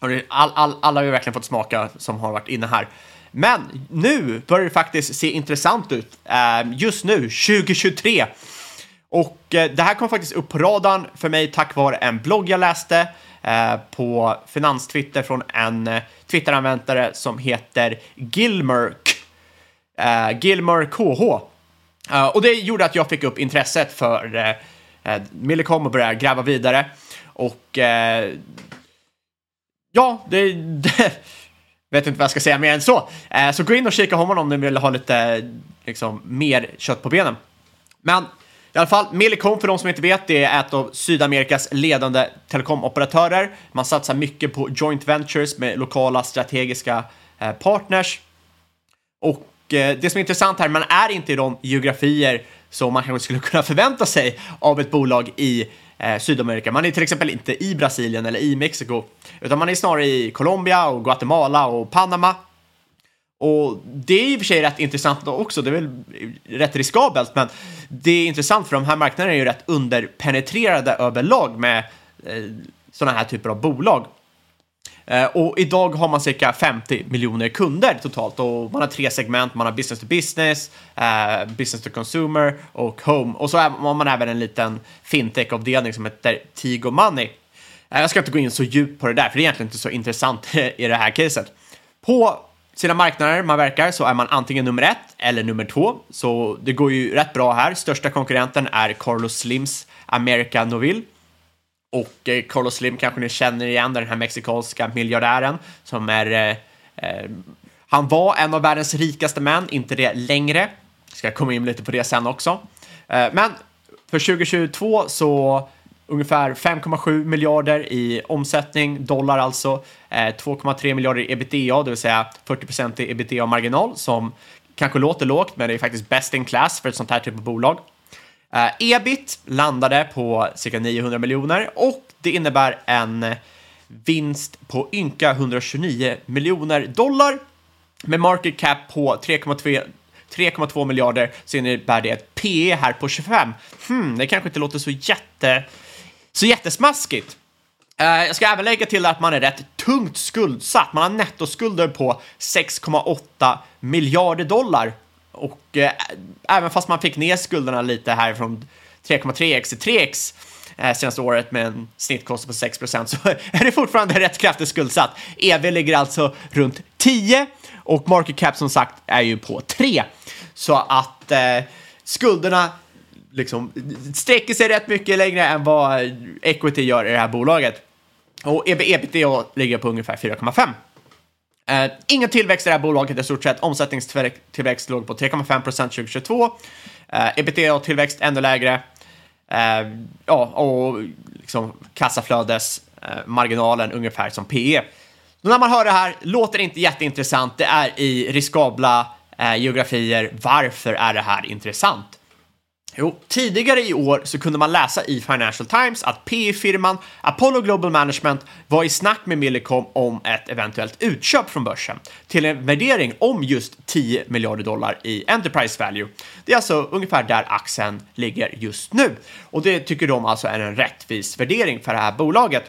All, all, alla har ju verkligen fått smaka som har varit inne här. Men nu börjar det faktiskt se intressant ut. Eh, just nu, 2023. Och eh, det här kom faktiskt upp på radarn för mig tack vare en blogg jag läste eh, på finanstwitter från en eh, Twitteranvändare som heter Gilmerk. Eh, Gilmer KH. Eh, och det gjorde att jag fick upp intresset för eh, eh, Millicom och började gräva vidare. Och eh, ja, det, (laughs) det vet inte vad jag ska säga mer än så. Eh, så gå in och kika honom om ni vill ha lite liksom, mer kött på benen. Men i alla fall, Millicom för de som inte vet, det är ett av Sydamerikas ledande telekomoperatörer. Man satsar mycket på joint ventures med lokala strategiska eh, partners. Och eh, det som är intressant här, man är inte i de geografier som man kanske skulle kunna förvänta sig av ett bolag i eh, Sydamerika. Man är till exempel inte i Brasilien eller i Mexiko, utan man är snarare i Colombia och Guatemala och Panama. Och det är i och för sig rätt intressant också, det är väl rätt riskabelt, men det är intressant för de här marknaderna är ju rätt underpenetrerade överlag med eh, sådana här typer av bolag. Eh, och idag har man cirka 50 miljoner kunder totalt och man har tre segment. Man har business to business, eh, business to consumer och home. Och så har man även en liten fintech-avdelning som heter Tigo Money. Eh, jag ska inte gå in så djupt på det där, för det är egentligen inte så intressant (laughs) i det här caset. På sina marknader man verkar så är man antingen nummer ett eller nummer två, så det går ju rätt bra här. Största konkurrenten är Carlos Slims America Noville. Och eh, Carlos Slim kanske ni känner igen, den här mexikanska miljardären som är... Eh, eh, han var en av världens rikaste män, inte det längre. Ska komma in lite på det sen också. Eh, men för 2022 så ungefär 5,7 miljarder i omsättning, dollar alltså. Eh, 2,3 miljarder i ebitda, det vill säga 40 procent i ebitda-marginal som kanske låter lågt, men det är faktiskt best in class för ett sånt här typ av bolag. Uh, ebit landade på cirka 900 miljoner och det innebär en vinst på ynka 129 miljoner dollar med market cap på 3,2 3,2 miljarder så innebär det ett PE här på 25. Hmm, det kanske inte låter så jätte så jättesmaskigt. Eh, jag ska även lägga till att man är rätt tungt skuldsatt. Man har nettoskulder på 6,8 miljarder dollar. Och eh, även fast man fick ner skulderna lite här från 3,3x till 3x eh, senaste året med en snittkostnad på 6% (laughs) så är det fortfarande rätt kraftigt skuldsatt. EV ligger alltså runt 10 och market cap som sagt är ju på 3. Så att eh, skulderna liksom sträcker sig rätt mycket längre än vad equity gör i det här bolaget. Och EV ebitda ligger på ungefär 4,5. Eh, ingen tillväxt i det här bolaget i stort sett. Omsättningstillväxt låg på 3,5 procent 2022. Eh, ebitda-tillväxt ännu lägre. Eh, ja, och liksom kassaflödesmarginalen eh, ungefär som PE. Så när man hör det här låter det inte jätteintressant. Det är i riskabla eh, geografier. Varför är det här intressant? Jo, tidigare i år så kunde man läsa i Financial Times att PE-firman Apollo Global Management var i snack med Millicom om ett eventuellt utköp från börsen till en värdering om just 10 miljarder dollar i Enterprise Value. Det är alltså ungefär där aktien ligger just nu och det tycker de alltså är en rättvis värdering för det här bolaget.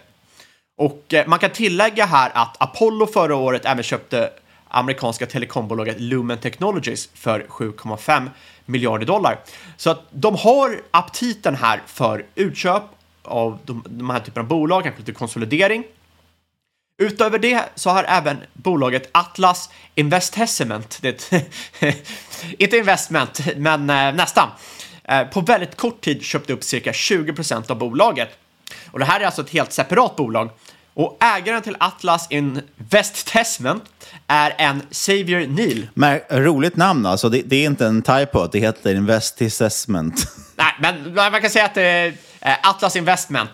Och eh, man kan tillägga här att Apollo förra året även köpte amerikanska telekombolaget Lumen Technologies för 7,5 miljarder dollar. Så att de har aptiten här för utköp av de, de här typerna av bolag, kanske lite konsolidering. Utöver det så har även bolaget Atlas Investment, det (laughs) inte investment, men eh, nästan, eh, på väldigt kort tid köpt upp cirka 20 procent av bolaget. Och det här är alltså ett helt separat bolag och ägaren till Atlas Investment är en Xavier Neal. Men, roligt namn alltså. Det, det, är inte en typo, det heter Investment. (laughs) Nej, men man kan säga att det är eh, Atlas Investment.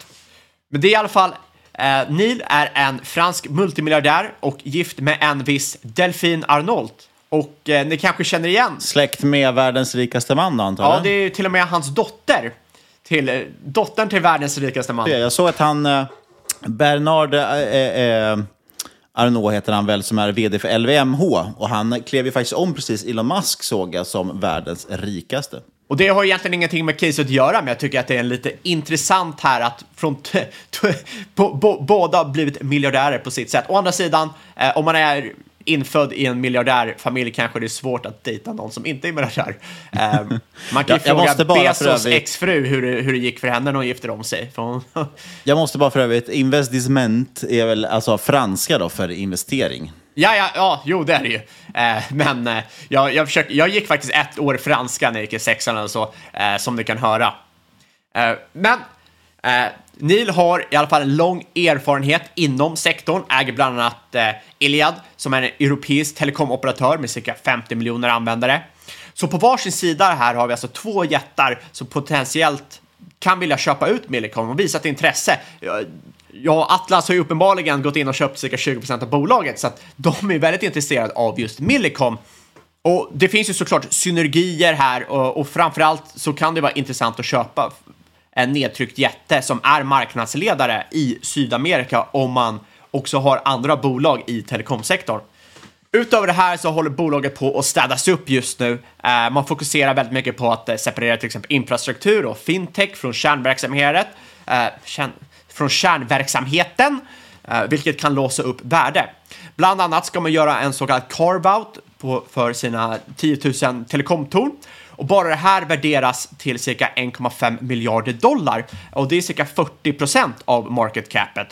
Men det är i alla fall, eh, Neil är en fransk multimiljardär och gift med en viss Delphine Arnault. Och eh, ni kanske känner igen... Släkt med världens rikaste man antar jag? Ja, det är till och med hans dotter. Till, eh, dottern till världens rikaste man. Jag såg att han... Bernard eh, eh, eh Arnault heter han väl, som är vd för LVMH. Och han klev ju faktiskt om precis Elon Musk, såg jag, som världens rikaste. Och det har egentligen ingenting med caset att göra, men jag tycker att det är lite intressant här att från båda blivit miljardärer på sitt sätt. Å andra sidan, eh, om man är infödd i en miljardärfamilj kanske det är svårt att dejta någon som inte är miljardär. Um, (laughs) man kan ju ja, fråga Bezos exfru hur, hur det gick för henne när hon gifte om sig. (laughs) jag måste bara för övrigt, investment är väl alltså franska då för investering? Ja, ja, ja, jo det är det ju. Eh, men eh, jag, jag, försöker, jag gick faktiskt ett år franska när jag gick i sexan eller så, eh, som du kan höra. Eh, men Eh, Neil har i alla fall en lång erfarenhet inom sektorn, äger bland annat eh, Iliad som är en europeisk telekomoperatör med cirka 50 miljoner användare. Så på varsin sida här har vi alltså två jättar som potentiellt kan vilja köpa ut Millicom och visat intresse. Ja, Atlas har ju uppenbarligen gått in och köpt cirka 20 procent av bolaget så att de är väldigt intresserade av just Millicom. Och det finns ju såklart synergier här och, och framförallt så kan det vara intressant att köpa en nedtryckt jätte som är marknadsledare i Sydamerika om man också har andra bolag i telekomsektorn. Utöver det här så håller bolaget på att städas upp just nu. Eh, man fokuserar väldigt mycket på att eh, separera till exempel infrastruktur och fintech från kärnverksamhet, eh, från kärnverksamheten, vilket kan låsa upp värde. Bland annat ska man göra en så kallad carve-out för sina 10 000 telekomtorn och bara det här värderas till cirka 1,5 miljarder dollar och det är cirka 40 procent av market capet.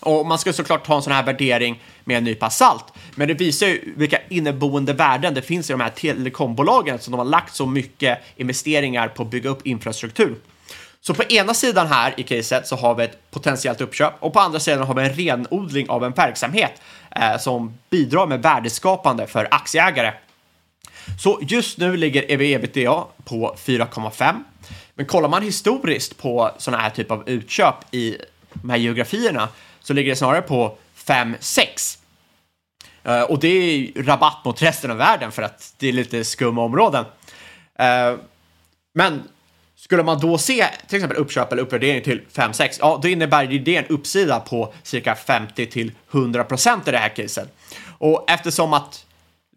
Och man ska såklart ta en sån här värdering med en nypa salt, men det visar ju vilka inneboende värden det finns i de här telekombolagen som de har lagt så mycket investeringar på att bygga upp infrastruktur. Så på ena sidan här i caset så har vi ett potentiellt uppköp och på andra sidan har vi en renodling av en verksamhet eh, som bidrar med värdeskapande för aktieägare. Så just nu ligger ev-ebitda på 4,5. Men kollar man historiskt på sådana här typ av utköp i de här geografierna så ligger det snarare på 5-6. Eh, och det är rabatt mot resten av världen för att det är lite skumma områden. Eh, men skulle man då se till exempel uppköp eller uppvärdering till 5-6, ja då innebär det en uppsida på cirka 50 till 100 procent i det här caset. Och eftersom att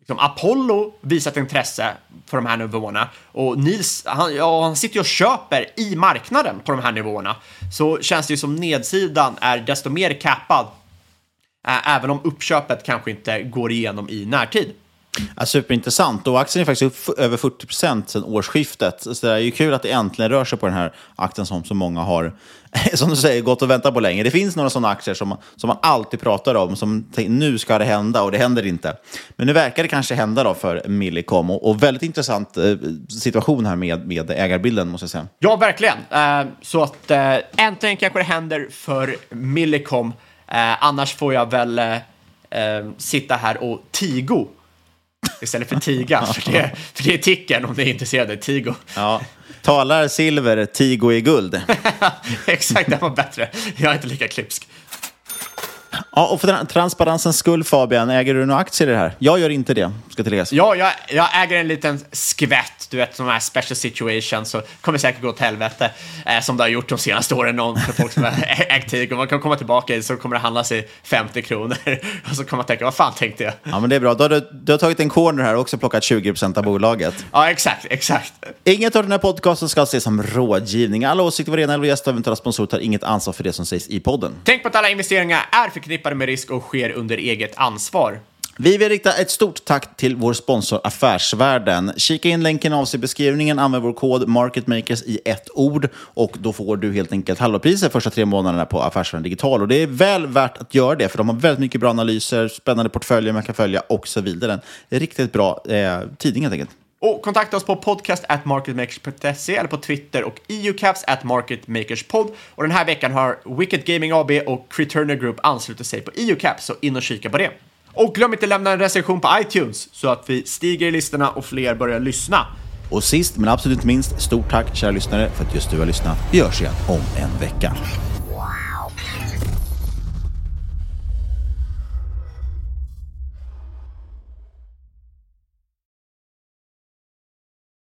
liksom Apollo visat intresse för de här nivåerna och Nils, han, ja, han sitter ju och köper i marknaden på de här nivåerna. Så känns det ju som nedsidan är desto mer cappad, även om uppköpet kanske inte går igenom i närtid. Ja, superintressant. Och aktien är faktiskt upp över 40 procent sedan årsskiftet. Så det är ju kul att det äntligen rör sig på den här aktien som så många har, (laughs) som du säger, gått och väntat på länge. Det finns några sådana aktier som, som man alltid pratar om, som tänker, nu ska det hända och det händer inte. Men nu verkar det kanske hända då för Millicom. Och, och väldigt intressant eh, situation här med, med ägarbilden, måste jag säga. Ja, verkligen. Eh, så att eh, äntligen kanske det händer för Millicom. Eh, annars får jag väl eh, eh, sitta här och tigo istället för tiga, för, det, för det är ticken om ni är intresserade. Tigo. Ja. Talar silver, Tigo är guld. (laughs) Exakt, det var bättre. Jag är inte lika klipsk. Ja, och för transparensens skull Fabian, äger du några aktier i det här? Jag gör inte det, ska tilläggas. Ja, jag, jag äger en liten skvätt, du vet, sådana här special situations, så kommer säkert gå åt helvete, eh, som det har gjort de senaste åren, någon för folk som har (laughs) ägt Tigo. Man kan komma tillbaka i så kommer det handlas i 50 kronor, (laughs) och så kommer man tänka, vad fan tänkte jag? Ja, men det är bra. Du har, du har tagit en corner här och också plockat 20 procent av bolaget. Ja, exakt, exakt. Inget av den här podcasten ska ses som rådgivning. Alla åsikter, varenda eller gäster av eventuella sponsorer tar inget ansvar för det som sägs i podden. Tänk på att alla investeringar är förknippade med risk och sker under eget ansvar. Vi vill rikta ett stort tack till vår sponsor Affärsvärlden. Kika in länken av i beskrivningen, använd vår kod MarketMakers i ett ord och då får du helt enkelt halvpriset första tre månaderna på Affärsvärlden Digital. Och det är väl värt att göra det, för de har väldigt mycket bra analyser, spännande portföljer man kan följa och så vidare. Det är riktigt bra eh, tidning helt enkelt. Och kontakta oss på podcast at marketmakers.se eller på Twitter och eucaps at marketmakerspod. Och den här veckan har Wicked Gaming AB och Creturner Group anslutit sig på eucaps, så in och kika på det. Och glöm inte lämna en recension på iTunes så att vi stiger i listorna och fler börjar lyssna. Och sist men absolut inte minst, stort tack kära lyssnare för att just du har lyssnat. Vi hörs igen om en vecka.